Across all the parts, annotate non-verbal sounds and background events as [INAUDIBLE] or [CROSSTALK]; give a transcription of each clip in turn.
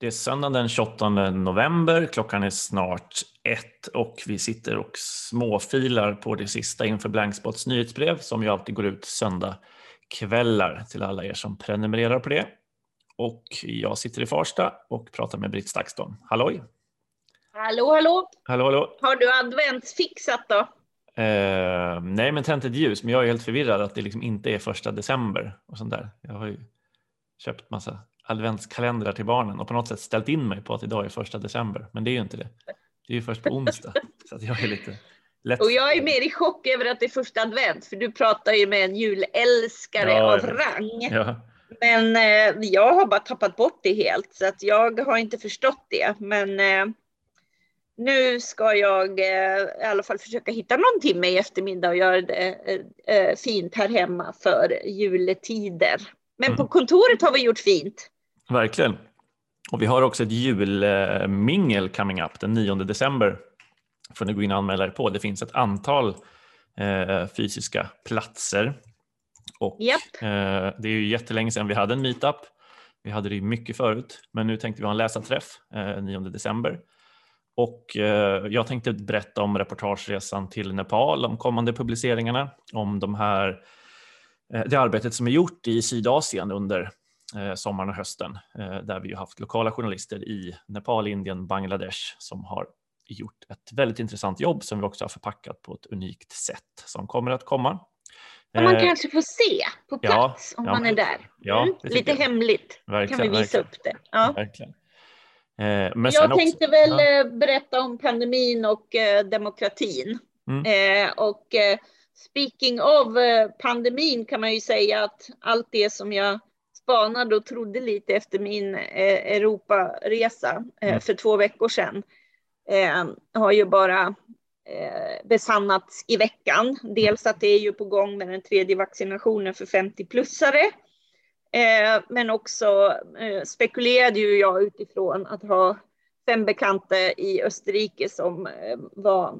Det är söndagen den 28 november, klockan är snart ett och vi sitter och småfilar på det sista inför Blankspots nyhetsbrev som ju alltid går ut söndag kvällar till alla er som prenumererar på det. Och jag sitter i Farsta och pratar med Britt Stakston. Halloj! Hallå, hallå! Hallå, hallå! Har du adventsfixat då? Eh, nej, men tänt ett ljus, men jag är helt förvirrad att det liksom inte är första december och sånt där. Jag har ju köpt massa adventskalendrar till barnen och på något sätt ställt in mig på att idag är första december, men det är ju inte det. Det är ju först på onsdag, [LAUGHS] så att jag är lite lätt. Och jag är mer i chock över att det är första advent, för du pratar ju med en julälskare Ja, av rang. Ja, Men eh, jag har bara tappat bort det helt, så att jag har inte förstått det. Men eh, nu ska jag eh, i alla fall försöka hitta någon timme i eftermiddag och göra det eh, eh, fint här hemma för juletider. Men Mm. på kontoret har vi gjort fint. Verkligen. Och vi har också ett julmingel coming up den 9 december. får ni gå in och anmäla er på. Det finns ett antal eh, fysiska platser. Och Japp. eh, det är ju jättelänge sedan vi hade en meetup. Vi hade det ju mycket förut, men nu tänkte vi ha en läsarträff eh, 9 december. Och eh, jag tänkte berätta om reportageresan till Nepal, om kommande publiceringarna, om de här, eh, det arbetet som är gjort i Sydasien under sommaren och hösten, eh, där vi ju haft lokala journalister i Nepal, Indien, Bangladesh som har gjort ett väldigt intressant jobb som vi också har förpackat på ett unikt sätt som kommer att komma. Som man Eh, kanske får se på ja, plats om ja, man är där. ja, Mm, Lite jag. hemligt kan Verkligen, vi visa verkligen. upp det. Ja. Verkligen. Eh, men Jag också- tänkte väl ja. eh, berätta om pandemin och eh, demokratin. Mm. Eh, och eh, speaking of eh, pandemin kan man ju säga att allt det som jag spanade och trodde lite efter min eh, Europaresa eh, Mm. för två veckor sedan eh, har ju bara eh, besannats i veckan. Dels att det är ju på gång med den tredje vaccinationen för 50-plussare. Eh, men också eh, spekulerade ju jag utifrån att ha fem bekanta i Österrike som eh, var,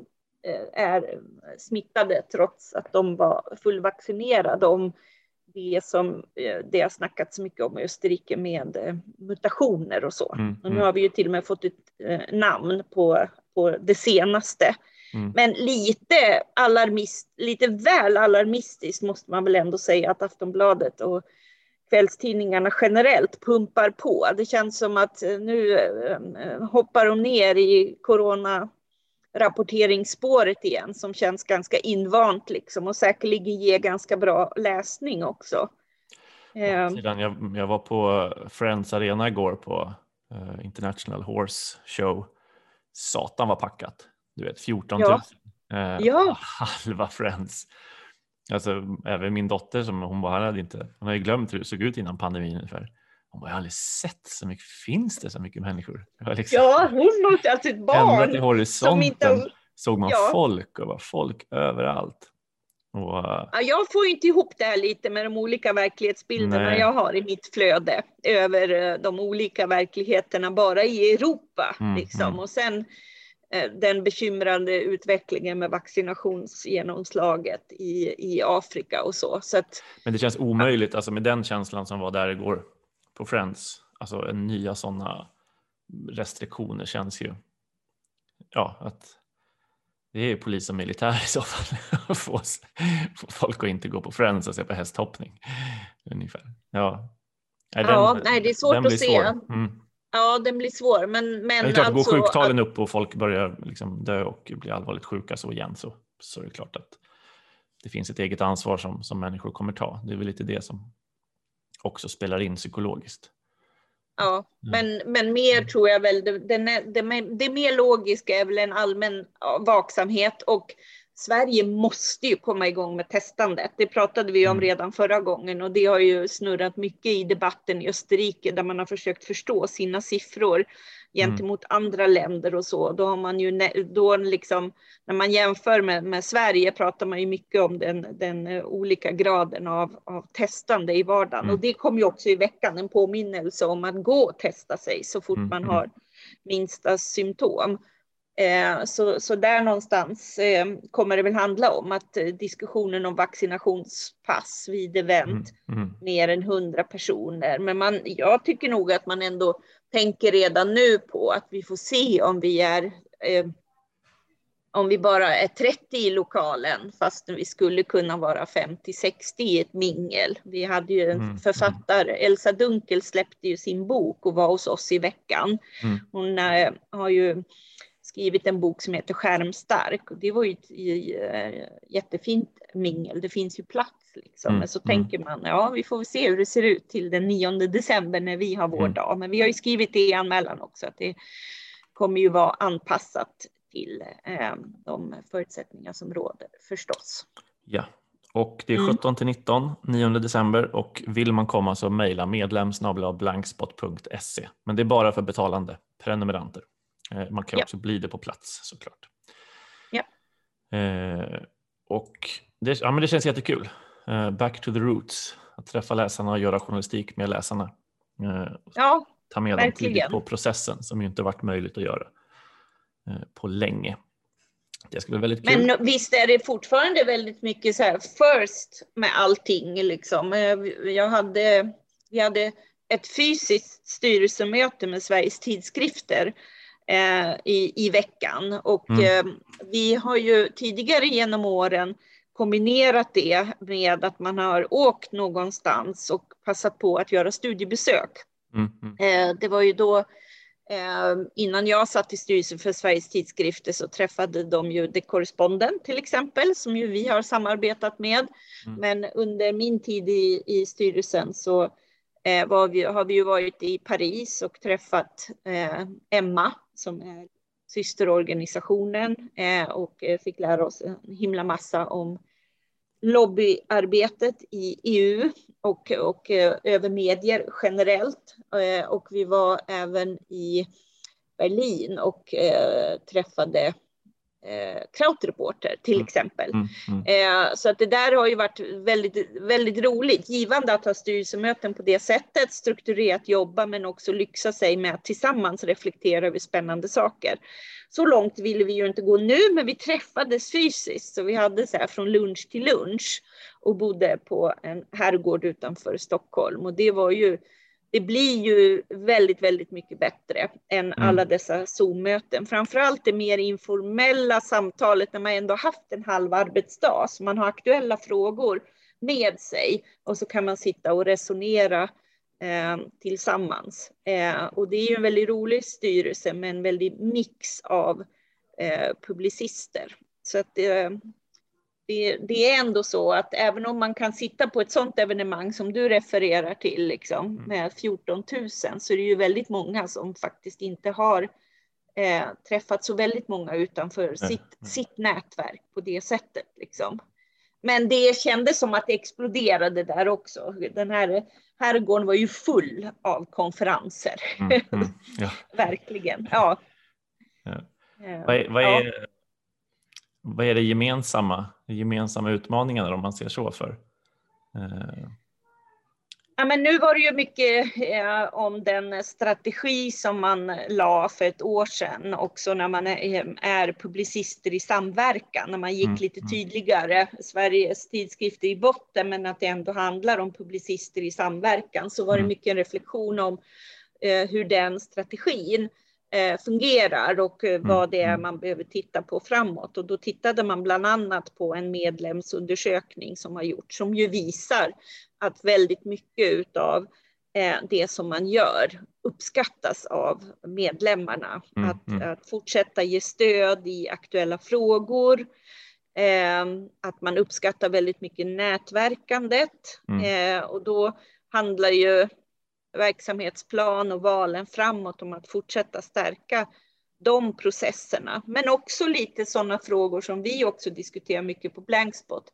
är smittade trots att de var fullvaccinerade om det som eh, det har snackats så mycket om i Österrike med eh, mutationer och så. Mm, Och nu mm. har vi ju till och med fått ett eh, namn på, på det senaste. Mm. Men lite, alarmist, lite väl alarmistiskt måste man väl ändå säga att Aftonbladet och kvällstidningarna generellt pumpar på. Det känns som att nu hoppar de ner i coronarapporteringsspåret igen som känns ganska invant liksom och säkerligen ger ganska bra läsning också. Eh, Sedan jag, jag var på Friends Arena igår på eh, International Horse Show. Satan var packat. Du vet 14 000. Ja. Eh, Ja. Halva Friends. Alltså, även min dotter som hon bara hade inte, hon har ju glömt hur det såg ut innan pandemin ungefär. Hon bara, jag har aldrig sett så mycket, finns det så mycket människor? Liksom, ja, hon måste alltså ett ända [LAUGHS] barn till som horisonten inte såg man Ja. folk och var folk överallt. Och, eh, Ja, jag får inte ihop det här lite med de olika verklighetsbilderna Nej. jag har i mitt flöde över eh, de olika verkligheterna bara i Europa. Mm, liksom. mm. Och sen eh, den bekymrande utvecklingen med vaccinationsgenomslaget i, i Afrika och så. så att, Men det känns omöjligt, alltså med den känslan som var där igår på Friends, alltså nya sådana restriktioner känns ju, ja, att det är polis och militär i så fall, [LAUGHS] att få, folk att inte gå på Friends och se på hästhoppning. Ungefär. Ja, nej, Ja, nej, det är svårt att se. Mm. ja, den blir svår. Men, men Det är klart, alltså, går sjuktalen upp och folk börjar liksom dö och bli allvarligt sjuka så igen så, så är det klart att det finns ett eget ansvar som, som människor kommer ta. Det är väl lite det som också spelar in psykologiskt. Ja, Ja. men, men mer tror jag väl, det, det, det mer logiska är väl en allmän vaksamhet och Sverige måste ju komma igång med testandet. Det pratade vi om Mm. redan förra gången och det har ju snurrat mycket i debatten i Österrike där man har försökt förstå sina siffror gentemot andra länder och så. Då har man ju, då liksom, när man jämför med, med Sverige pratar man ju mycket om den, den eh, olika graden av, av testande i vardagen. Mm. Och det kom ju också i veckan en påminnelse om att gå och testa sig så fort Mm, man mm. har minsta symptom. Eh, så, så där någonstans eh, kommer det väl handla om att eh, diskussionen om vaccinationspass vid event, mm, mm. mer än 100 personer. Men man, jag tycker nog att man ändå tänker redan nu på att vi får se om vi är om vi bara är 30 i lokalen, fast vi skulle kunna vara 50-60 i ett mingel. Vi hade ju en mm, mm. författare, Elsa Dunkel släppte ju sin bok och var hos oss i veckan. Mm. Hon äh, har ju skrivit en bok som heter Skärmstark och det var ju ett äh, jättefint mingel. Det finns ju plats liksom. Mm, Men så mm. tänker man, ja, vi får väl se hur det ser ut till den 9 december när vi har vår mm. dag. Men vi har ju skrivit det i anmälan också att det kommer ju vara anpassat till eh, de förutsättningar som råder förstås. Ja, och det är 17 mm. till 19, 9 december och vill man komma så mejla medlemsblankspot.se. Men det är bara för betalande prenumeranter. Eh, man kan ja. också bli det på plats såklart. Ja. Eh, och det, ja, men det känns jättekul. Eh, back to the roots, att träffa läsarna och göra journalistik med läsarna. Ja, ta med verkligen. dem tidigt på processen som ju inte varit möjligt att göra. På länge. Det skulle vara väldigt kul. Men visst är det fortfarande väldigt mycket så här first med allting liksom. Jag hade, vi hade ett fysiskt styrelsemöte med Sveriges tidskrifter i, i veckan och mm. eh, vi har ju tidigare genom åren kombinerat det med att man har åkt någonstans och passat på att göra studiebesök. Mm. Mm. Eh, det var ju då Eh, innan jag satt i styrelsen för Sveriges tidskrifter så träffade de ju The Correspondent till exempel, som ju vi har samarbetat med. Mm. Men under min tid i, i styrelsen så eh, vi, har vi ju varit i Paris och träffat eh, Emma som är systerorganisationen eh, och eh, fick lära oss en himla massa om lobbyarbetet i EU och, och eh, över medier generellt. Och vi var även i Berlin och träffade eh, Krautreporter till mm. exempel. Mm, mm. Eh, så att det där har ju varit väldigt, väldigt roligt, givande att ha styrelsemöten på det sättet, strukturerat jobba men också lyxa sig med att tillsammans reflektera över spännande saker. Så långt ville vi ju inte gå nu, men vi träffades fysiskt. Så vi hade så här från lunch till lunch och bodde på en herrgård utanför Stockholm. Och det var ju, det blir ju väldigt, väldigt mycket bättre än mm. alla dessa Zoom-möten. Framförallt det mer informella samtalet när man ändå haft en halv arbetsdag, så man har aktuella frågor med sig och så kan man sitta och resonera eh, tillsammans. Eh, och det är ju en väldigt rolig styrelse med en väldig mix av eh, publicister. Så att det, det, är ändå så att även om man kan sitta på ett sådant evenemang som du refererar till liksom, mm. med 14 000 så är det ju väldigt många som faktiskt inte har eh, träffat så väldigt många utanför mm. sitt, sitt nätverk på det sättet. Liksom. Men det kändes som att det exploderade där också. Den här herrgården var ju full av konferenser. Mm, mm, ja. [LAUGHS] Verkligen. Ja. ja. Vad, är, vad, är. Vad är det gemensamma, gemensamma utmaningarna om man ser så för? Eh, Ja, men nu var det ju mycket eh, om den strategi som man la för ett år sedan, också när man är, är publicister i samverkan, när man gick mm. lite mm. tydligare, Sveriges tidskrifter i botten, men att det ändå handlar om publicister i samverkan, så var det mm. mycket en reflektion om eh, hur den strategin fungerar och eh, vad det är man behöver titta på framåt. Och då tittade man bland annat på en medlemsundersökning som har gjorts, som ju visar att väldigt mycket av eh, det som man gör uppskattas av medlemmarna. Mm, att, mm. att, fortsätta ge stöd i aktuella frågor, eh, att man uppskattar väldigt mycket nätverkandet mm. eh, och då handlar ju verksamhetsplan och valen framåt om att fortsätta stärka de processerna. Men också lite sådana frågor som vi också diskuterar mycket på Blankspot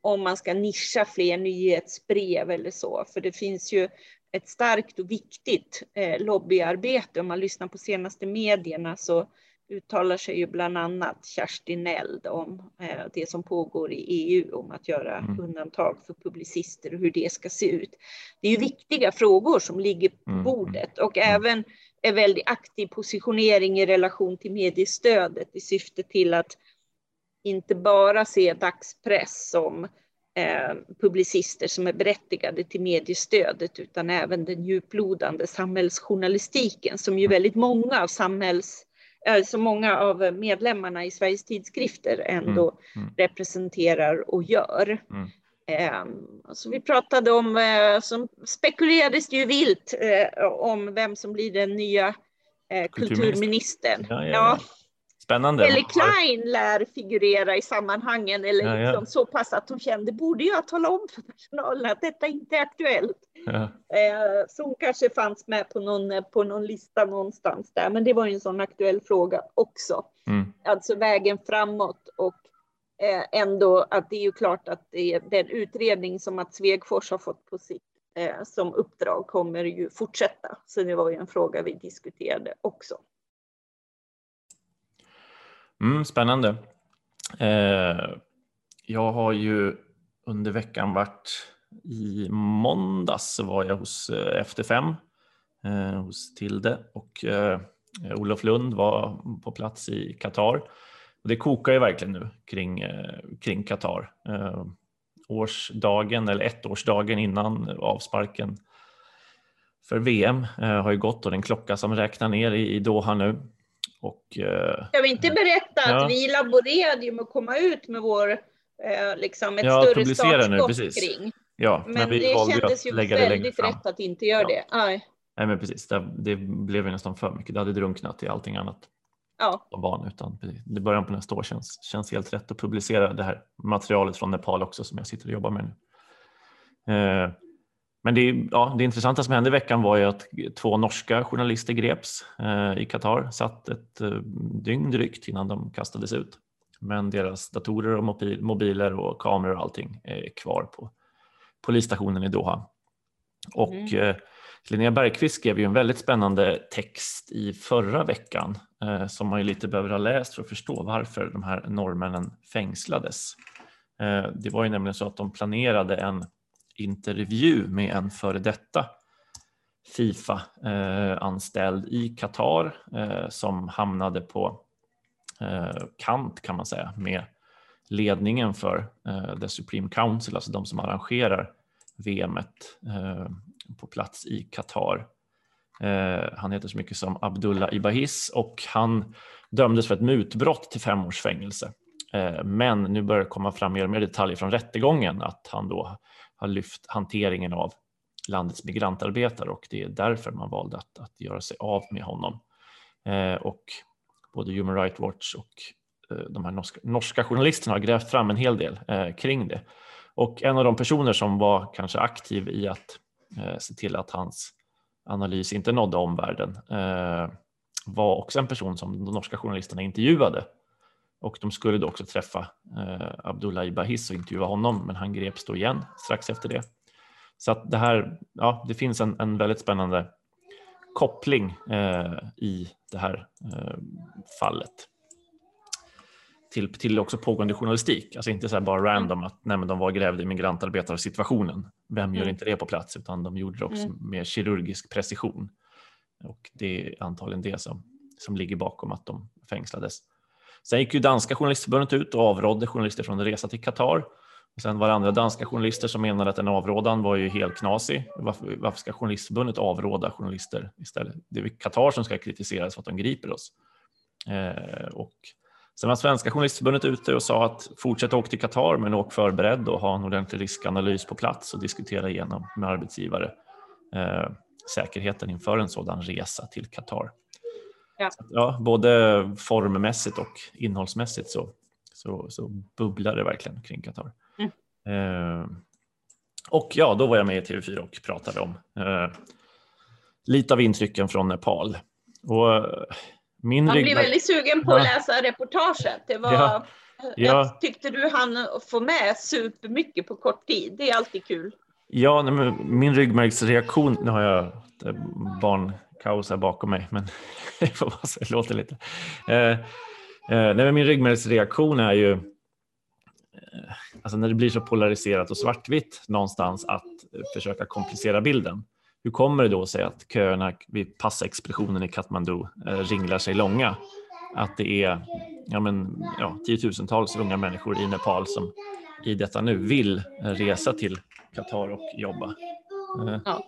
om man ska nischa fler nyhetsbrev eller så. För det finns ju ett starkt och viktigt eh, lobbyarbete. Om man lyssnar på senaste medierna så uttalar sig ju bland annat Kerstin Eld om eh, det som pågår i EU om att göra mm. undantag för publicister och hur det ska se ut. Det är ju viktiga frågor som ligger på mm. bordet och mm. även en väldigt aktiv positionering i relation till mediestödet i syfte till att inte bara se dagspress som eh, publicister som är berättigade till mediestödet utan även den djuplodande samhällsjournalistiken som ju väldigt många av samhälls så många av medlemmarna i Sveriges tidskrifter ändå mm. Mm. representerar och gör. Mm. Eh, så vi pratade om, eh, som spekulerades ju vilt eh, om vem som blir den nya eh, kulturministern. Ja, ja, ja. Spännande. Eller Klein lär figurera i sammanhangen, eller ja, ja. Liksom så pass att hon kände, borde jag tala om för personalen att detta inte är aktuellt. Ja. Eh, så hon kanske fanns med på någon, på någon lista någonstans där, men det var ju en sån aktuell fråga också. Mm. Alltså vägen framåt och eh, ändå att det är ju klart att det är den utredning som att Svegfors har fått på sitt eh, som uppdrag kommer ju fortsätta. Så det var ju en fråga vi diskuterade också. Mm, spännande. Eh, jag har ju under veckan varit i måndags var jag hos eh, Efter fem eh, hos Tilde och eh, Olof Lund var på plats i Qatar. Och det kokar ju verkligen nu kring, eh, kring Qatar. Eh, årsdagen eller ettårsdagen innan avsparken för VM eh, har ju gått och den klocka som räknar ner i, i Doha nu. Och, eh, Ska vi inte berätta ja. att vi laborerade med att komma ut med vår, eh, liksom ett ja, större startskott kring. Ja, men, men det kändes ju väldigt rätt att inte göra ja. det. Aj. Nej, men precis. Det, det, blev ju nästan för mycket. Det hade drunknat i allting annat. Ja. Som van, utan det början på nästa år känns, känns helt rätt att publicera det här materialet från Nepal också som jag sitter och jobbar med nu. Eh, men det, ja, det intressanta som hände i veckan var ju att två norska journalister greps eh, i Qatar. Satt ett eh, dygn drygt innan de kastades ut. Men deras datorer och mobil, mobiler och kameror och allting är kvar på polisstationen i Doha. Och mm. eh, Linnea Bergqvist skrev ju en väldigt spännande text i förra veckan eh, som man ju lite behöver ha läst för att förstå varför de här norrmännen fängslades. Eh, det var ju nämligen så att de planerade en intervju med en före detta Fifa-anställd eh, i Qatar eh, som hamnade på eh, kant kan man säga med ledningen för The Supreme Council, alltså de som arrangerar VMet på plats i Qatar. Han heter så mycket som Abdullah Ibahis och han dömdes för ett mutbrott till fem års fängelse. Men nu börjar det komma fram mer och mer detaljer från rättegången att han då har lyft hanteringen av landets migrantarbetare och det är därför man valde att, att göra sig av med honom. Eh, och både Human Rights Watch och eh, de här norska, norska, journalisterna har grävt fram en hel del eh, kring det. Och en av de personer som var kanske aktiv i att eh, se till att hans analys inte nådde omvärlden eh, var också en person som de norska journalisterna intervjuade och de skulle då också träffa eh, Abdullah Ibahis och intervjua honom, men han greps då igen strax efter det. Så att det här, ja, det finns en, en väldigt spännande koppling eh, i det här eh, fallet till, till också pågående journalistik. Alltså inte så bara mm. random att nej, men de var grävda i migrantarbetar-situationen. Vem gör mm. inte det på plats? Utan de gjorde det också mm. med kirurgisk precision. Och det är antagligen det som, som ligger bakom att de fängslades. Sen gick ju danska journalistförbundet ut och avrådde journalister från att resa till Qatar. Sen var det andra danska journalister som menade att den avrådan var ju helt knasig. Varför, varför ska journalistförbundet avråda journalister istället? Det är Qatar som ska kritiseras för att de griper oss. Eh, och sen var Svenska journalistförbundet ute och sa att fortsätt åka till Qatar men åk förberedd och ha en ordentlig riskanalys på plats och diskutera igenom med arbetsgivare eh, säkerheten inför en sådan resa till Qatar. Ja. ja, både formmässigt och innehållsmässigt så, så, så bubblar det verkligen kring Qatar. Mm. Eh, och ja, då var jag med i TV4 och pratade om eh, lite av intrycken från Nepal. Och, eh, min Man blir väldigt sugen på att läsa reportaget. Det var, ja. Ja. Jag tyckte du hann få med supermycket på kort tid. Det är alltid kul. Ja, nej, min ryggmärgsreaktion, nu har jag barn kaos här bakom mig, men [LAUGHS] det får vara så, det låter lite. Eh, eh, nej, min ryggmärgsreaktion är ju, eh, alltså när det blir så polariserat och svartvitt någonstans, att försöka komplicera bilden. Hur kommer det då sig att köerna vid passexpeditionen i Katmandu eh, ringlar sig långa? Att det är ja, men, ja, tiotusentals unga människor i Nepal som i detta nu vill resa till Qatar och jobba. Eh, Ja.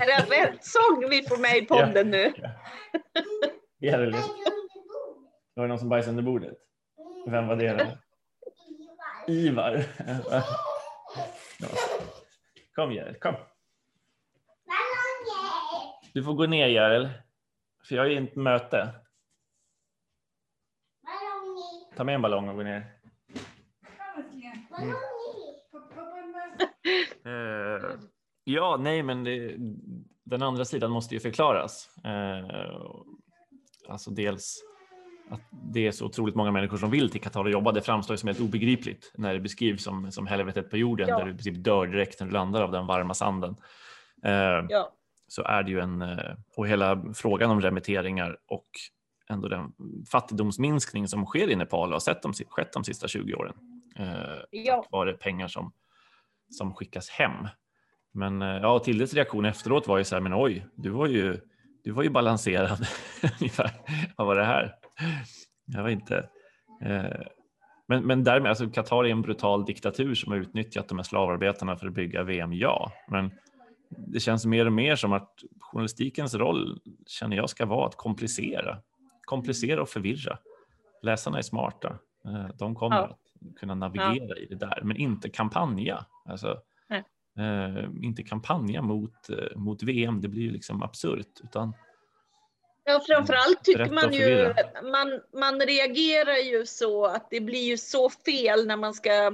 Är det rätt sång vi får med i podden nu? Gerlis. Var det någon som bajsade under bordet? Vem var det? Då? Ivar. Ja. Kom Geril, kom. Du får gå ner Geril. För jag är i ett möte. Ta med en ballong och gå ner. Eh, ja, nej, men det, den andra sidan måste ju förklaras. Eh, alltså dels att det är så otroligt många människor som vill till Qatar och jobba. Det framstår som helt obegripligt när det beskrivs som, som helvetet på jorden Ja. där du i princip dör direkt när du landar av den varma sanden. Eh, Ja. så är det ju en, eh, och hela frågan om remitteringar och ändå den fattigdomsminskning som sker i Nepal och har sett de, skett de sista 20 åren. Eh, Ja. tack vare pengar som, som skickas hem. Men eh, ja, Tildes reaktion efteråt var ju så här, men oj, du var ju, du var ju balanserad [LAUGHS] ungefär. Vad var det här? Jag var inte... Eh, men, men därmed, alltså Qatar är en brutal diktatur som har utnyttjat de här slavarbetarna för att bygga VM, ja. Men det känns mer och mer som att journalistikens roll känner jag ska vara att komplicera. Komplicera och förvirra. Läsarna är smarta. Eh, De kommer Ja. att kunna navigera i det där, men inte kampanja. Alltså, inte kampanja mot, eh, mot VM, det blir ju liksom absurt. Utan, Ja, framförallt tycker man ju, man, man reagerar ju så att det blir ju så fel när man ska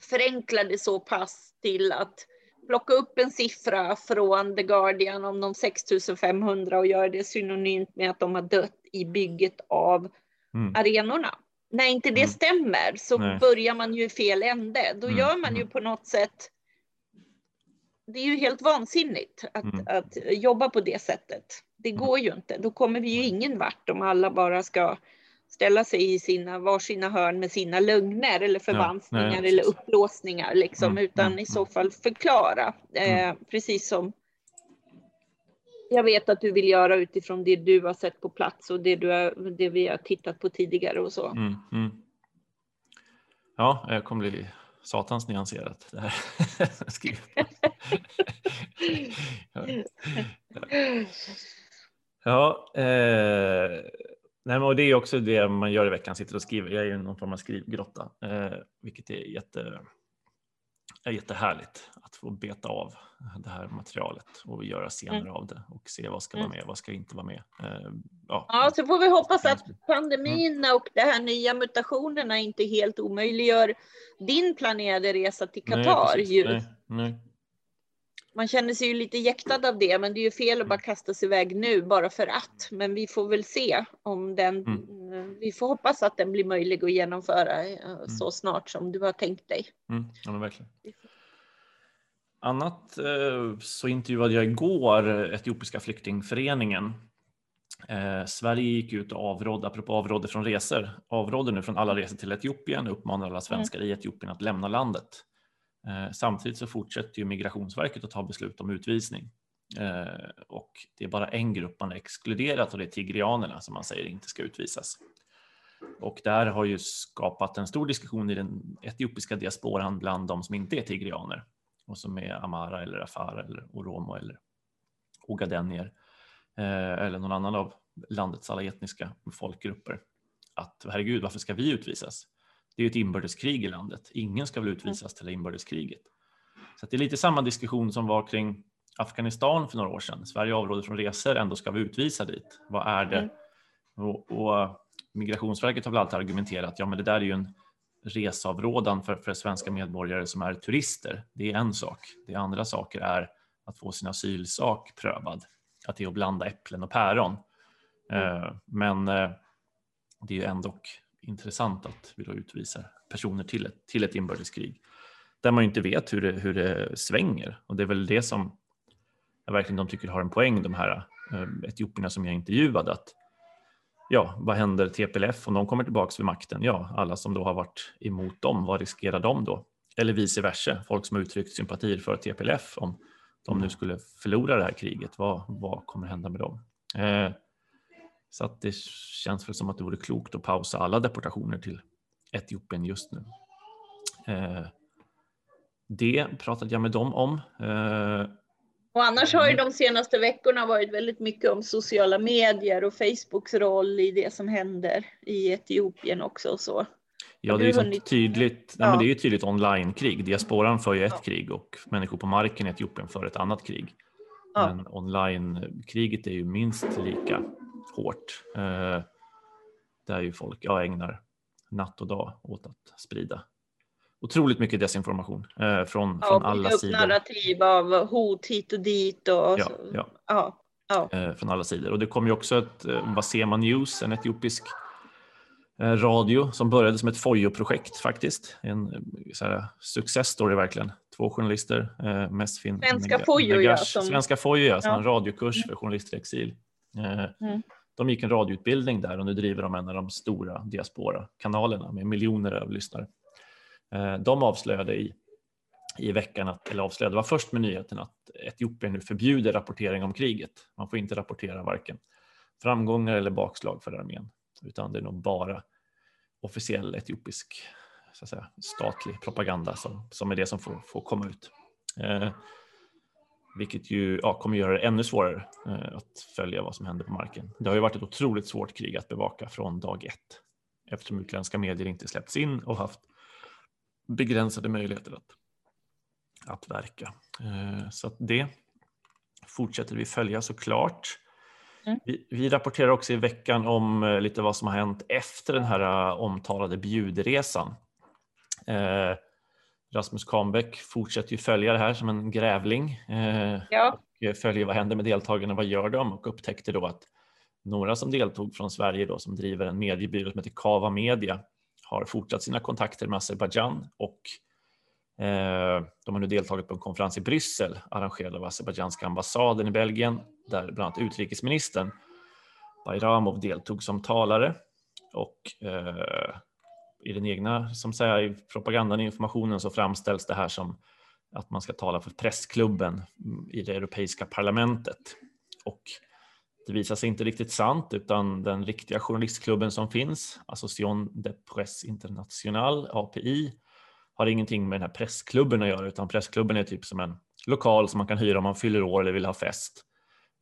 förenkla det så pass till att plocka upp en siffra från The Guardian om de 6500 och göra det synonymt med att de har dött i bygget av mm, arenorna. När inte det Mm. stämmer så Nej. börjar man ju i fel ände. Då Mm, gör man ju mm. på något sätt det är ju helt vansinnigt att, Mm. att jobba på det sättet. Det Mm. går ju inte. Då kommer vi ju ingen vart om alla bara ska ställa sig i sina varsina hörn med sina lögner eller förvanskningar nej, eller precis. uppblåsningar liksom, Mm, utan mm, i så fall förklara. Eh, Mm. precis som jag vet att du vill göra utifrån det du har sett på plats och det, du har, det vi har tittat på tidigare och så. mm, mm. Ja, jag kommer bli satans nyanserat. Det här. [LAUGHS] [LAUGHS] Ja. Eh, nej, men och det är också det man gör i veckan, sitter och skriver. Jag är ju någon form av skrivgrotta, eh, vilket är, jätte, är jättehärligt att få beta av det här materialet och göra scener Mm. av det och se vad ska vara med, vad ska inte vara med. Eh, ja, Ja, så får vi hoppas att Mm. pandemin och de här nya mutationerna inte helt omöjliggör din planerade resa till Nej, Qatar. ju. Nej, nej. Man känner sig ju lite jäktad av det, men det är ju fel att bara kasta sig iväg nu bara för att. Men vi får väl se om den, Mm. vi får hoppas att den blir möjlig att genomföra eh, så snart som du har tänkt dig. Mm, ja, verkligen. Annat eh, så intervjuade jag igår Etiopiska flyktingföreningen. Eh, Sverige gick ut och avrådde, apropå avrådde från resor, avrådde nu från alla resor till Etiopien och uppmanar alla svenskar i Etiopien att lämna landet. Eh, samtidigt så fortsätter ju Migrationsverket att ta beslut om utvisning. Eh, och det är bara en grupp man har exkluderat och det är tigrianerna som man säger inte ska utvisas. Och där har ju skapat en stor diskussion i den etiopiska diasporan bland de som inte är tigrianer och som är amara eller afara eller oromo eller ogadenier eh, eller någon annan av landets alla etniska folkgrupper. Att herregud, varför ska vi utvisas? Det är ju ett inbördeskrig i landet. Ingen ska väl utvisas till inbördeskriget. Så det är lite samma diskussion som var kring Afghanistan för några år sedan. Sverige avråder från resor, ändå ska vi utvisa dit. Vad är det? Mm. Och, och Migrationsverket har väl alltid argumenterat, ja men det där är ju en reseavrådan för, för svenska medborgare som är turister. Det är en sak. Det andra saker är att få sin asylsak prövad. Att det är att blanda äpplen och päron. Eh, men eh, det är ju ändå intressant att vi då utvisar personer till ett, till ett inbördeskrig. där man inte vet hur det, hur det svänger. Och det är väl det som jag verkligen de tycker har en poäng, de här eh, etiopierna som jag intervjuade. Att, ja, vad händer TPLF om de kommer tillbaka vid makten? Ja, alla som då har varit emot dem, vad riskerar de då? Eller vice versa, folk som har uttryckt sympatier för TPLF om de nu skulle förlora det här kriget, vad, vad kommer hända med dem? Eh, så att det känns väl som att det vore klokt att pausa alla deportationer till Etiopien just nu. Eh, det pratade jag med dem om. Eh, och annars har ju de senaste veckorna varit väldigt mycket om sociala medier och Facebooks roll i det som händer i Etiopien också. Och så. Ja, det är, ju tydligt, ja. nej, men det är ju tydligt online-krig. Diasporan för ju ett ja. krig och människor på marken i Etiopien för ett annat krig. Ja. Men online-kriget är ju minst lika hårt. Eh, där ju folk ja, ägnar natt och dag åt att sprida otroligt mycket desinformation eh, från, ja, från alla sidor. narrativ av hot hit och dit. Och ja, ja. ja, ja. Eh, från alla sidor. Och det kom ju också ett eh, Vasema News, en etiopisk eh, radio som började som ett FOJO-projekt faktiskt. En eh, så här, success story verkligen. Två journalister, eh, Mesfin Svenska FOJO, ja. Som... Svenska FOJO, ja, som ja. en radiokurs för journalister i exil. Eh, mm. De gick en radioutbildning där och nu driver de en av de stora diaspora-kanalerna med miljoner av lyssnare. Eh, de avslöjade i, i veckan, att, eller avslöjade, var först med nyheten att Etiopien nu förbjuder rapportering om kriget. Man får inte rapportera varken framgångar eller bakslag för armén, utan det är nog bara officiell etiopisk så att säga, statlig propaganda som, som är det som får, får komma ut. Eh, vilket ju ja, kommer göra det ännu svårare eh, att följa vad som händer på marken. Det har ju varit ett otroligt svårt krig att bevaka från dag ett eftersom utländska medier inte släppts in och haft begränsade möjligheter att, att verka. Eh, så att det fortsätter vi följa såklart. Mm. Vi, vi, rapporterar också i veckan om eh, lite vad som har hänt efter den här eh, omtalade bjudresan. Eh, Rasmus Kahnbäck fortsätter ju följa det här som en grävling eh, ja. och följer vad händer med deltagarna, vad gör de och upptäckte då att några som deltog från Sverige då som driver en mediebyrå som heter Kava Media har fortsatt sina kontakter med Azerbajdzjan och eh, de har nu deltagit på en konferens i Bryssel arrangerad av Azerbajdzjanska ambassaden i Belgien där bland annat utrikesministern Bayramov deltog som talare och eh, i den egna som säger, i propagandan och informationen så framställs det här som att man ska tala för pressklubben i det europeiska parlamentet. Och det visar sig inte riktigt sant utan den riktiga journalistklubben som finns, Association de Presse International, API, har ingenting med den här pressklubben att göra utan pressklubben är typ som en lokal som man kan hyra om man fyller år eller vill ha fest.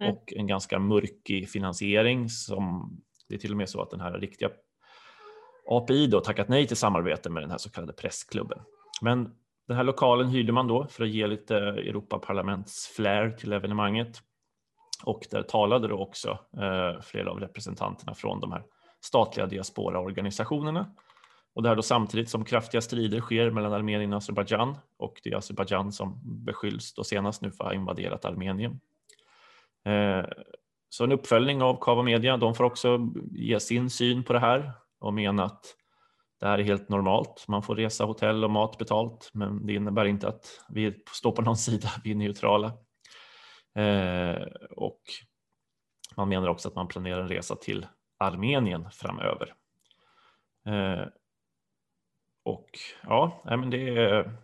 Mm. Och en ganska mörkig finansiering som det är till och med så att den här riktiga API då tackat nej till samarbete med den här så kallade pressklubben. Men den här lokalen hyrde man då för att ge lite Europaparlaments flair till evenemanget och där talade då också eh, flera av representanterna från de här statliga diasporaorganisationerna. Och det här då samtidigt som kraftiga strider sker mellan Armenien och Azerbajdzjan och det är Azerbajdzjan som beskylls då senast nu för att ha invaderat Armenien. Eh, så en uppföljning av Kava Media, de får också ge sin syn på det här och mena att det här är helt normalt. Man får resa, hotell och mat betalt, men det innebär inte att vi står på någon [LAUGHS] sida, vi är neutrala. Eh, och man menar också att man planerar en resa till Armenien framöver. Eh, och ja, men det är,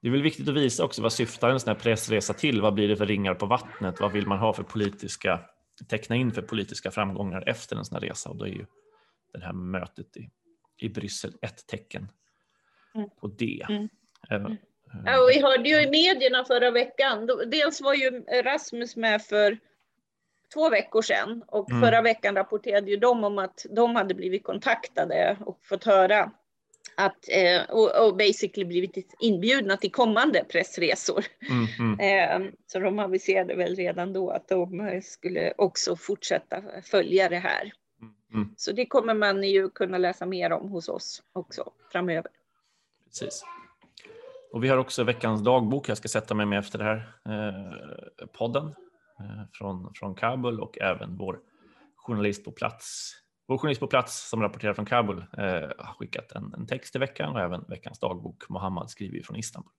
det är väl viktigt att visa också vad syftar en sån här pressresa till? Vad blir det för ringar på vattnet? Vad vill man ha för politiska, teckna in för politiska framgångar efter en sån här resa? Och då är ju det här mötet i, i Bryssel ett tecken mm. på det. Mm. Mm. Ja, vi hörde ju i medierna förra veckan, dels var ju Rasmus med för två veckor sedan och mm. förra veckan rapporterade ju de om att de hade blivit kontaktade och fått höra att, eh, och, och basically blivit inbjudna till kommande pressresor. Mm, mm. [LAUGHS] Eh, så de aviserade väl redan då att de skulle också fortsätta följa det här. Mm, mm. Så det kommer man ju kunna läsa mer om hos oss också framöver. Precis. Och vi har också veckans dagbok jag ska sätta mig med efter det här eh, podden eh, från, från Kabul och även vår journalist på plats vår journalist på plats som rapporterar från Kabul eh, har skickat en, en, text i veckan och även veckans dagbok. Mohammad skriver från Istanbul.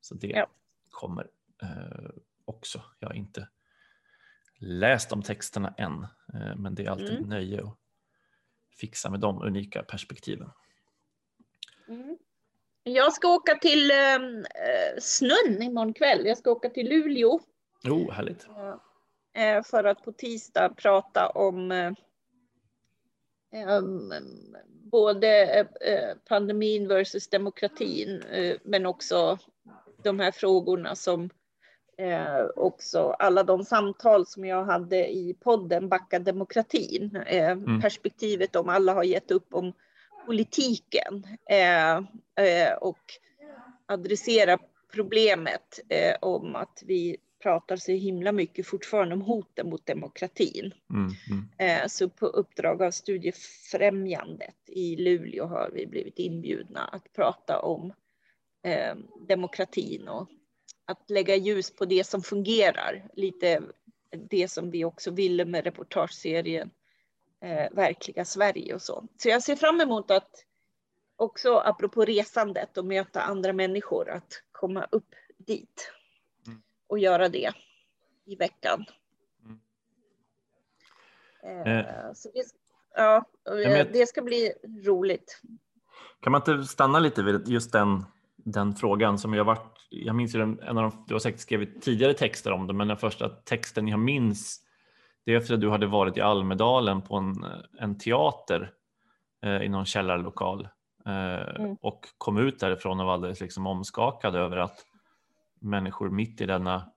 Så det ja. kommer eh, också. Jag har inte läst de texterna än, eh, men det är alltid mm. nöje att fixa med de unika perspektiven. Jag ska åka till ehm, eh, Snön imorgon kväll. Jag ska åka till Luleå. Oh, härligt. Eh, för att på tisdag prata om eh, ehm, både eh, pandemin versus demokratin, eh, men också de här frågorna som eh, också alla de samtal som jag hade i podden Backa demokratin. Eh, mm. Perspektivet om alla har gett upp om politiken eh, eh och adressera problemet eh, om att vi pratar så himla mycket fortfarande om hoten mot demokratin. Mm, mm. Så på uppdrag av Studiefrämjandet i Luleå har vi blivit inbjudna att prata om eh, demokratin och att lägga ljus på det som fungerar. Lite det som vi också ville med reportageserien eh, Verkliga Sverige och så. Så jag ser fram emot att också apropå resandet och möta andra människor att komma upp dit mm. och göra det i veckan. Mm. Eh, eh. Så det, ja, det ska bli roligt. Kan man inte stanna lite vid just den den frågan som jag varit, jag minns ju den, en av de, du har säkert skrivit tidigare texter om det, men den första texten jag minns det är efter att du hade varit i Almedalen på en, en teater eh, i någon källarlokal eh, mm. och kom ut därifrån och var alldeles liksom omskakad över att människor mitt i denna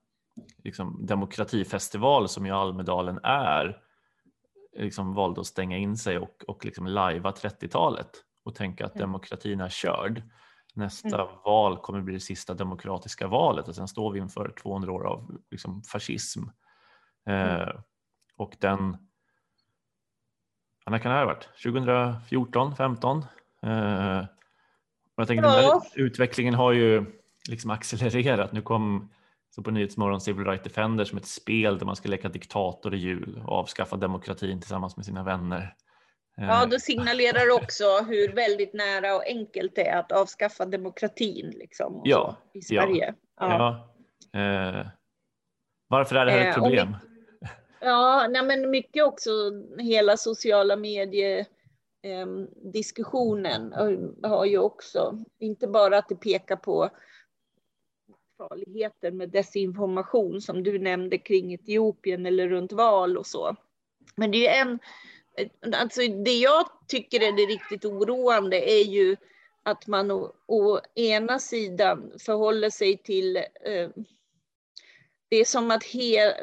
liksom, demokratifestival som ju Almedalen är liksom valde att stänga in sig och, och liksom lajva 30-talet och tänka att mm. demokratin är körd nästa mm. val kommer bli det sista demokratiska valet och sen står vi inför 200 år av liksom, fascism. Mm. Eh, och den, när kan det ha varit? 2014, 15? Eh, jag tänker ja. den där utvecklingen har ju liksom accelererat. Nu kom så på Nyhetsmorgon Civil Rights Defender som ett spel där man ska leka diktator i jul och avskaffa demokratin tillsammans med sina vänner. Ja, eh. då signalerar också hur väldigt nära och enkelt det är att avskaffa demokratin liksom, ja, i Sverige. Ja. ja. Eh, varför är det här ett eh, problem? Eh, ja, nej, men mycket också hela sociala medier ehm, diskussionen har ju också, inte bara att det pekar på farligheter med desinformation som du nämnde kring Etiopien eller runt val och så. Men det är en Alltså det jag tycker är det riktigt oroande är ju att man å, å ena sidan förhåller sig till eh, det är som att he,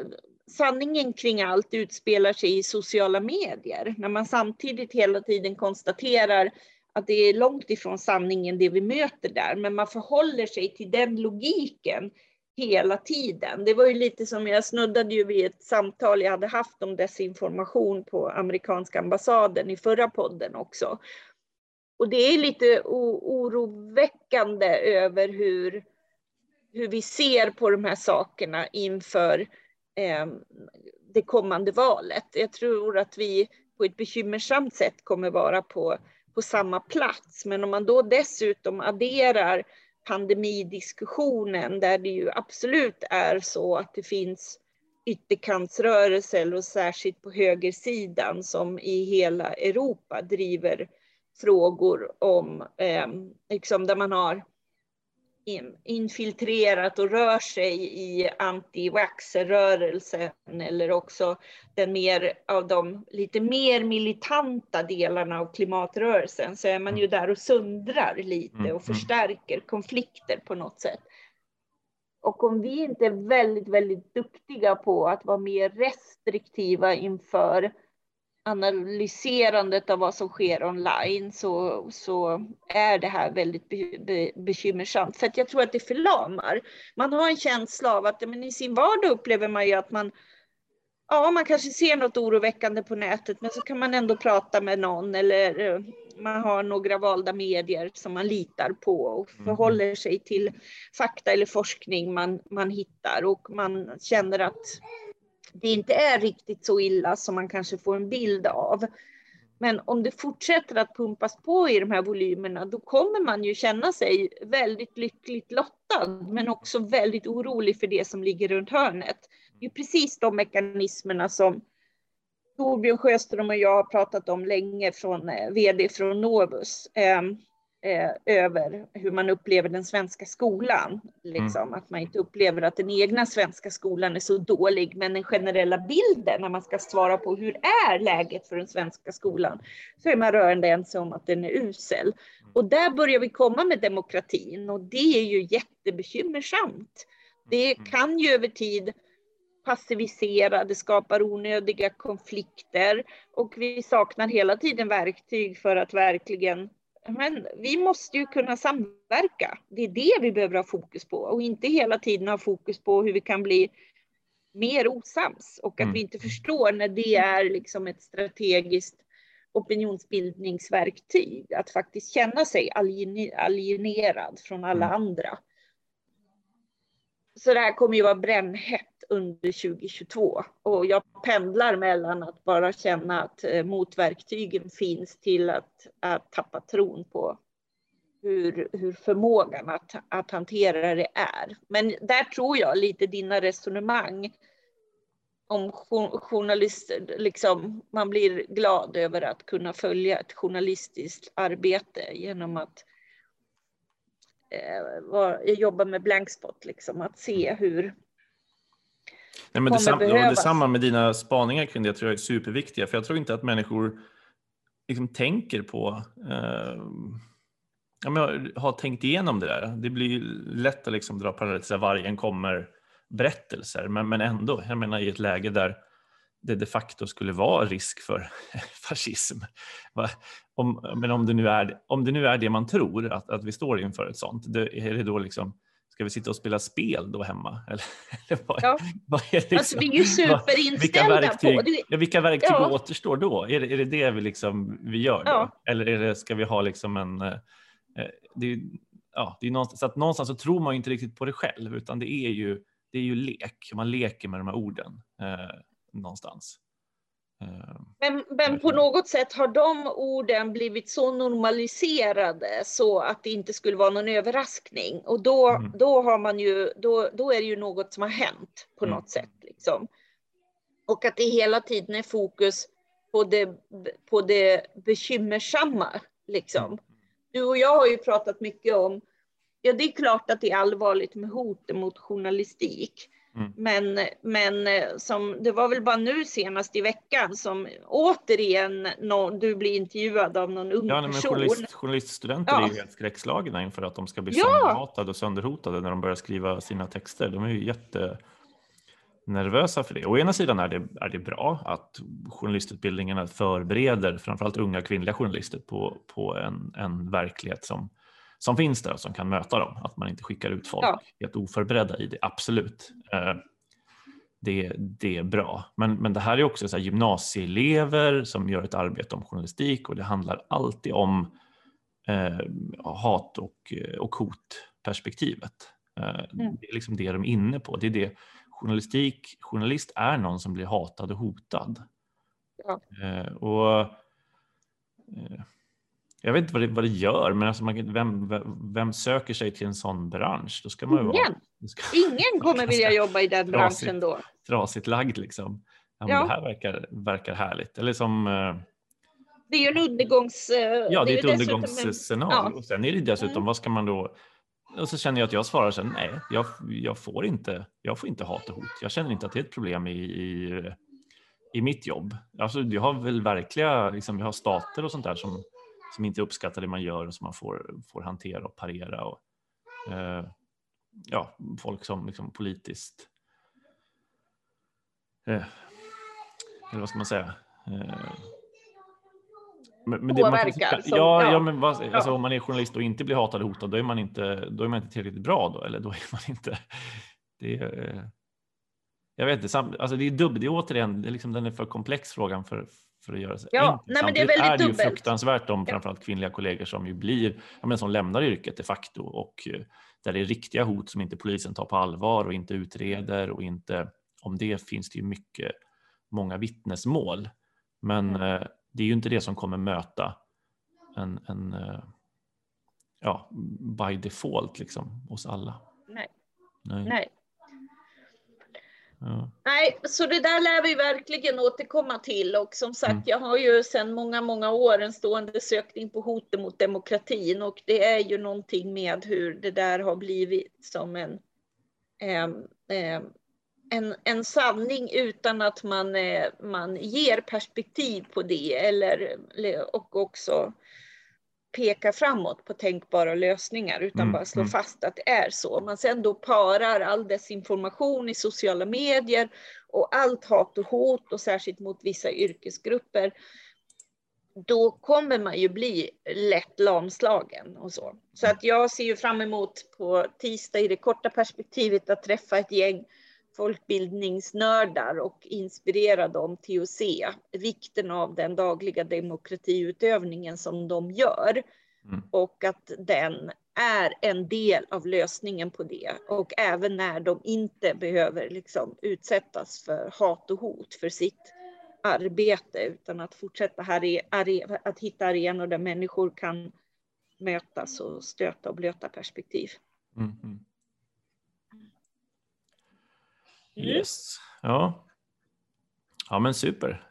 sanningen kring allt utspelar sig i sociala medier. När man samtidigt hela tiden konstaterar att det är långt ifrån sanningen det vi möter där, men man förhåller sig till den logiken hela tiden. Det var ju lite som jag snuddade ju vid ett samtal jag hade haft om desinformation på amerikanska ambassaden i förra podden också. Och det är lite oroväckande över hur, hur vi ser på de här sakerna inför eh, Ehm, det kommande valet. Jag tror att vi på ett bekymmersamt sätt kommer vara på, på samma plats. Men om man då dessutom adderar pandemidiskussionen där det ju absolut är så att det finns ytterkantsrörelser och särskilt på högersidan som i hela Europa driver frågor om, eh, liksom där man har infiltrerat och rör sig i anti-vaxxer-rörelsen eller också den mer av de lite mer militanta delarna av klimatrörelsen så är man ju där och sundrar lite mm, och mm. förstärker konflikter på något sätt. Och om vi inte är väldigt, väldigt duktiga på att vara mer restriktiva inför analyserandet av vad som sker online så, så är det här väldigt be, be, bekymmersamt. För jag tror att det förlamar. Man har en känsla av att men i sin vardag upplever man ju att man Ja, man kanske ser något oroväckande på nätet, men så kan man ändå prata med någon eller eh, man har några valda medier som man litar på och mm. förhåller sig till fakta eller forskning man, man hittar och man känner att det inte är riktigt så illa som man kanske får en bild av. Men om det fortsätter att pumpas på i de här volymerna, då kommer man ju känna sig väldigt lyckligt lottad, men också väldigt orolig för det som ligger runt hörnet. Det är precis de mekanismerna som Torbjörn Sjöström och jag har pratat om länge från eh, vd från Novus. Ehm, Eh, över hur man upplever den svenska skolan. Liksom. Mm. Att man inte upplever att den egna svenska skolan är så dålig, men den generella bilden när man ska svara på hur är läget för den svenska skolan, så är man rörande ense om att den är usel. Och där börjar vi komma med demokratin och det är ju jättebekymmersamt. Det mm. kan ju över tid passivisera, det skapar onödiga konflikter och vi saknar hela tiden verktyg för att verkligen men vi måste ju kunna samverka. Det är det vi behöver ha fokus på och inte hela tiden ha fokus på hur vi kan bli mer osams och att mm. vi inte förstår när det är liksom ett strategiskt opinionsbildningsverktyg. Att faktiskt känna sig alienerad från alla mm. andra. Så det här kommer ju vara brännhett under 2022 och jag pendlar mellan att bara känna att eh, motverktygen finns till att, att tappa tron på hur, hur förmågan att, att hantera det är. Men där tror jag lite dina resonemang om journalister, liksom, man blir glad över att kunna följa ett journalistiskt arbete genom att eh, var, jobba med blankspot, liksom, att se hur, Nej, men detsamma, ja, detsamma med dina spaningar kring det tror jag är superviktiga, för jag tror inte att människor liksom tänker på eh, ja, men har tänkt igenom det där. Det blir lätt att liksom dra paralleller till vargen kommer berättelser, men, men ändå, jag menar i ett läge där det de facto skulle vara risk för [LAUGHS] fascism. Om, men om det, nu är, om det nu är det man tror, att, att vi står inför ett sånt, det, är det då liksom Ska vi sitta och spela spel då hemma? [LAUGHS] Eller, eller vad, ja. vad är liksom, alltså, vi är ju superinställda vilka verktyg, på det. Ja, vilka verktyg ja. återstår då? Är det, är det det vi, liksom, vi gör då? Ja. Eller är det, ska vi ha liksom en... Eh, eh det, ja, det är någonstans, så att någonstans så tror man ju inte riktigt på det själv, utan det är ju, det är ju lek. Man leker med de här orden eh, någonstans. Men, men på något sätt har de orden blivit så normaliserade så att det inte skulle vara någon överraskning. Och då, mm. då, har man ju, då, då är det ju något som har hänt på mm. något sätt. Liksom. Och att det hela tiden är fokus på det, på det bekymmersamma. Liksom. Mm. Du och jag har ju pratat mycket om, ja det är klart att det är allvarligt med hot mot journalistik. Mm. Men, men eh, som, det var väl bara nu senast i veckan som återigen någon, du blir intervjuad av någon ung ja, nej, person. Journalist, journaliststudenter ja. är ju helt skräckslagna inför att de ska bli ja. sönderhatade och sönderhotade när de börjar skriva sina texter. De är ju jättenervösa för det. Å ena sidan är det, är det bra att journalistutbildningarna förbereder framförallt unga kvinnliga journalister på, på en, en verklighet som som finns där och som kan möta dem. Att man inte skickar ut folk ja. helt oförberedda i det, absolut. Eh, det, det är bra. Men, men det här är också så här gymnasieelever som gör ett arbete om journalistik och det handlar alltid om eh, hat och, och hotperspektivet. Eh, mm. Det är liksom det de är inne på. Det är det. Journalistik, journalist är någon som blir hatad och hotad. Ja. Eh, och eh, jag vet inte vad det, vad det gör, men alltså man, vem, vem söker sig till en sån bransch? Då ska man Ingen. Vara, ska, Ingen [LAUGHS] kommer vilja jobba i den trasigt, branschen då. Trasigt lagd liksom. Ja, ja. Det här verkar, verkar härligt. Eller som... Eh, det är ju en undergångs... Ja, det är ett undergångsscenario. Ja. Och sen är det dessutom, mm. vad ska man då... Och så känner jag att jag svarar så nej, jag, jag, får inte, jag får inte hat och hot. Jag känner inte att det är ett problem i, i, i mitt jobb. Alltså, jag har väl verkliga, liksom, jag har stater och sånt där som som inte uppskattar det man gör och som man får, får hantera och parera. Och, eh, ja, folk som liksom politiskt eh, eller vad ska man säga? Eh, men, men Påverkar. Man, som, ja, ja, men vad, alltså, om man är journalist och inte blir hatad och hotad, då är man inte, då är man inte tillräckligt bra då, eller då är man inte. Det är, eh, jag vet inte, alltså det är dubbelt, det är återigen, det är liksom, den är för komplex frågan för, för att göra sig ja, enkelt. Nej, men det är, väldigt är det ju fruktansvärt om framförallt kvinnliga kollegor som ju blir, ja, men som lämnar yrket de facto och eh, där det är riktiga hot som inte polisen tar på allvar och inte utreder och inte, om det finns det ju mycket, många vittnesmål. Men mm. eh, det är ju inte det som kommer möta en, en eh, ja, by default liksom hos alla. Nej. Nej. Nej. Ja. Nej, så det där lär vi verkligen återkomma till och som sagt, Mm. jag har ju sedan många, många år en stående sökning på hotet mot demokratin och det är ju någonting med hur det där har blivit som en, em, en, en sanning utan att man, eh, man ger perspektiv på det eller, och också peka framåt på tänkbara lösningar utan Mm, bara slå mm. fast att det är så. Man sen då parar all desinformation i sociala medier och allt hat och hot och särskilt mot vissa yrkesgrupper. Då kommer man ju bli lätt lamslagen och så. Så att jag ser ju fram emot på tisdag i det korta perspektivet att träffa ett gäng folkbildningsnördar och inspirera dem till att se vikten av den dagliga demokratiutövningen som de gör Mm. och att den är en del av lösningen på det. Och även när de inte behöver liksom utsättas för hat och hot för sitt arbete utan att fortsätta att hitta arenor där människor kan mötas och stöta och blöta perspektiv. Mm, mm. Mm. Yes. Ja. ja, men super.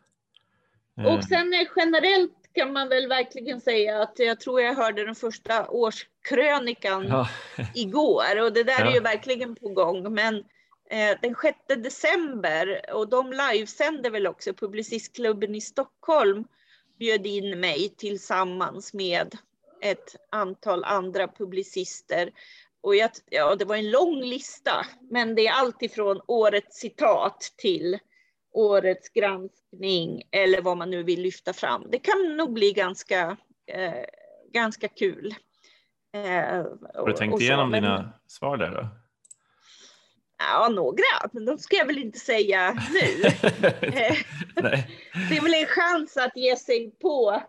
Eh, Och sen eh, generellt kan man väl verkligen säga att jag tror jag hörde den första årskrönikan ja. [LAUGHS] igår och det där Ja. är ju verkligen på gång. Men eh, den 6 december och de livesänder väl också, Publicistklubben i Stockholm bjöd in mig tillsammans med ett antal andra publicister. Och jag, ja, det var en lång lista, men det är allt ifrån årets citat till årets granskning eller vad man nu vill lyfta fram. Det kan nog bli ganska, eh, ganska kul. Eh, Har du tänkt igenom dina svar där då? Ja, några, men de ska jag väl inte säga nu. [LAUGHS] Eh, [LAUGHS] det är väl en chans att ge sig på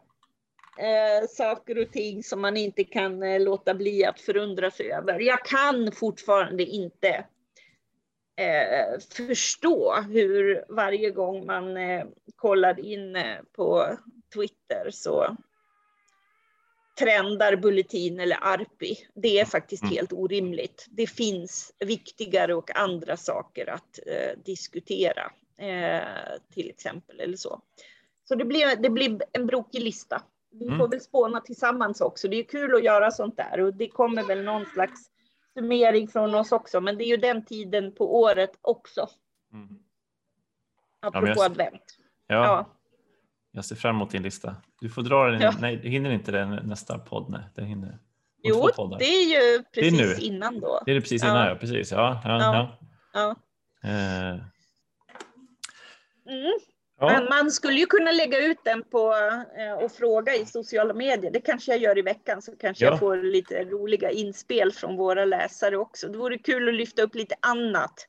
eh, saker och ting som man inte kan eh, låta bli att förundra sig över. Jag kan fortfarande inte eh, förstå hur varje gång man eh, kollar in eh, på Twitter så trendar Bulletin eller Arpi. Det är faktiskt Mm. helt orimligt. Det finns viktigare och andra saker att eh, diskutera, eh, till exempel eller så. Så det blir, det blir en brokig lista. Vi Mm. får väl spåna tillsammans också. Det är kul att göra sånt där och det kommer väl någon slags summering från oss också. Men det är ju den tiden på året också, Mm. apropå men jag- advent. Ja, Ja. jag ser fram emot din lista. Du får dra den. Ja. Nej, du hinner inte den nästa podd. Nej, det hinner. Jo, det är ju är precis nu. innan då. Det är det precis Ja. innan, ja. Precis, ja. ja, Ja. ja. Ja. Eh, Mm. Ja. Men man skulle ju kunna lägga ut den på eh, och fråga i sociala medier. Det kanske jag gör i veckan så kanske Ja. jag får lite roliga inspel från våra läsare också. Det vore kul att lyfta upp lite annat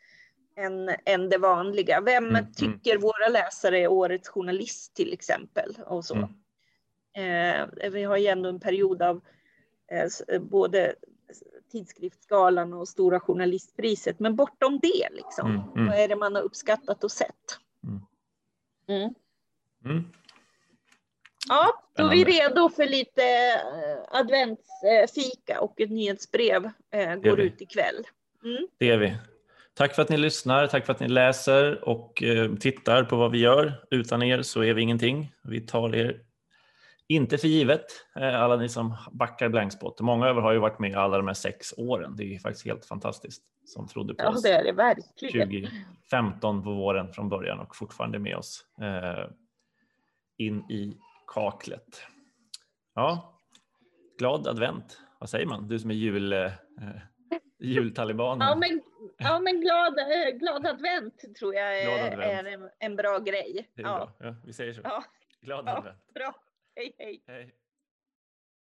än, än det vanliga. Vem Mm, mm. tycker våra läsare är årets journalist till exempel? Och så. Mm. Eh, vi har ju ändå en period av eh, både tidskriftsgalan och Stora journalistpriset. Men bortom det, liksom, Mm, mm. vad är det man har uppskattat och sett? Mm. Mm. Ja, då är vi redo för lite eh, adventsfika och ett nyhetsbrev eh, går ut ikväll. Mm. Det är vi. Tack för att ni lyssnar, tack för att ni läser och eh, tittar på vad vi gör. Utan er så är vi ingenting. Vi tar er inte för givet, eh, alla ni som backar blankspot. Många av er har ju varit med alla de här sex åren. Det är faktiskt helt fantastiskt som trodde på Ja, oss. det är det verkligen. 2015 på våren från början och fortfarande med oss eh, in i kaklet. Ja, glad advent. Vad säger man? Du som är jul, eh, jultalibanen. Ja, men, ja, men glad, eh, glad advent tror jag är, advent. är en, en bra grej. Det är Ja, bra. Ja, vi säger så. Ja. Glad Ja. advent. bra. hey, hey. Hey.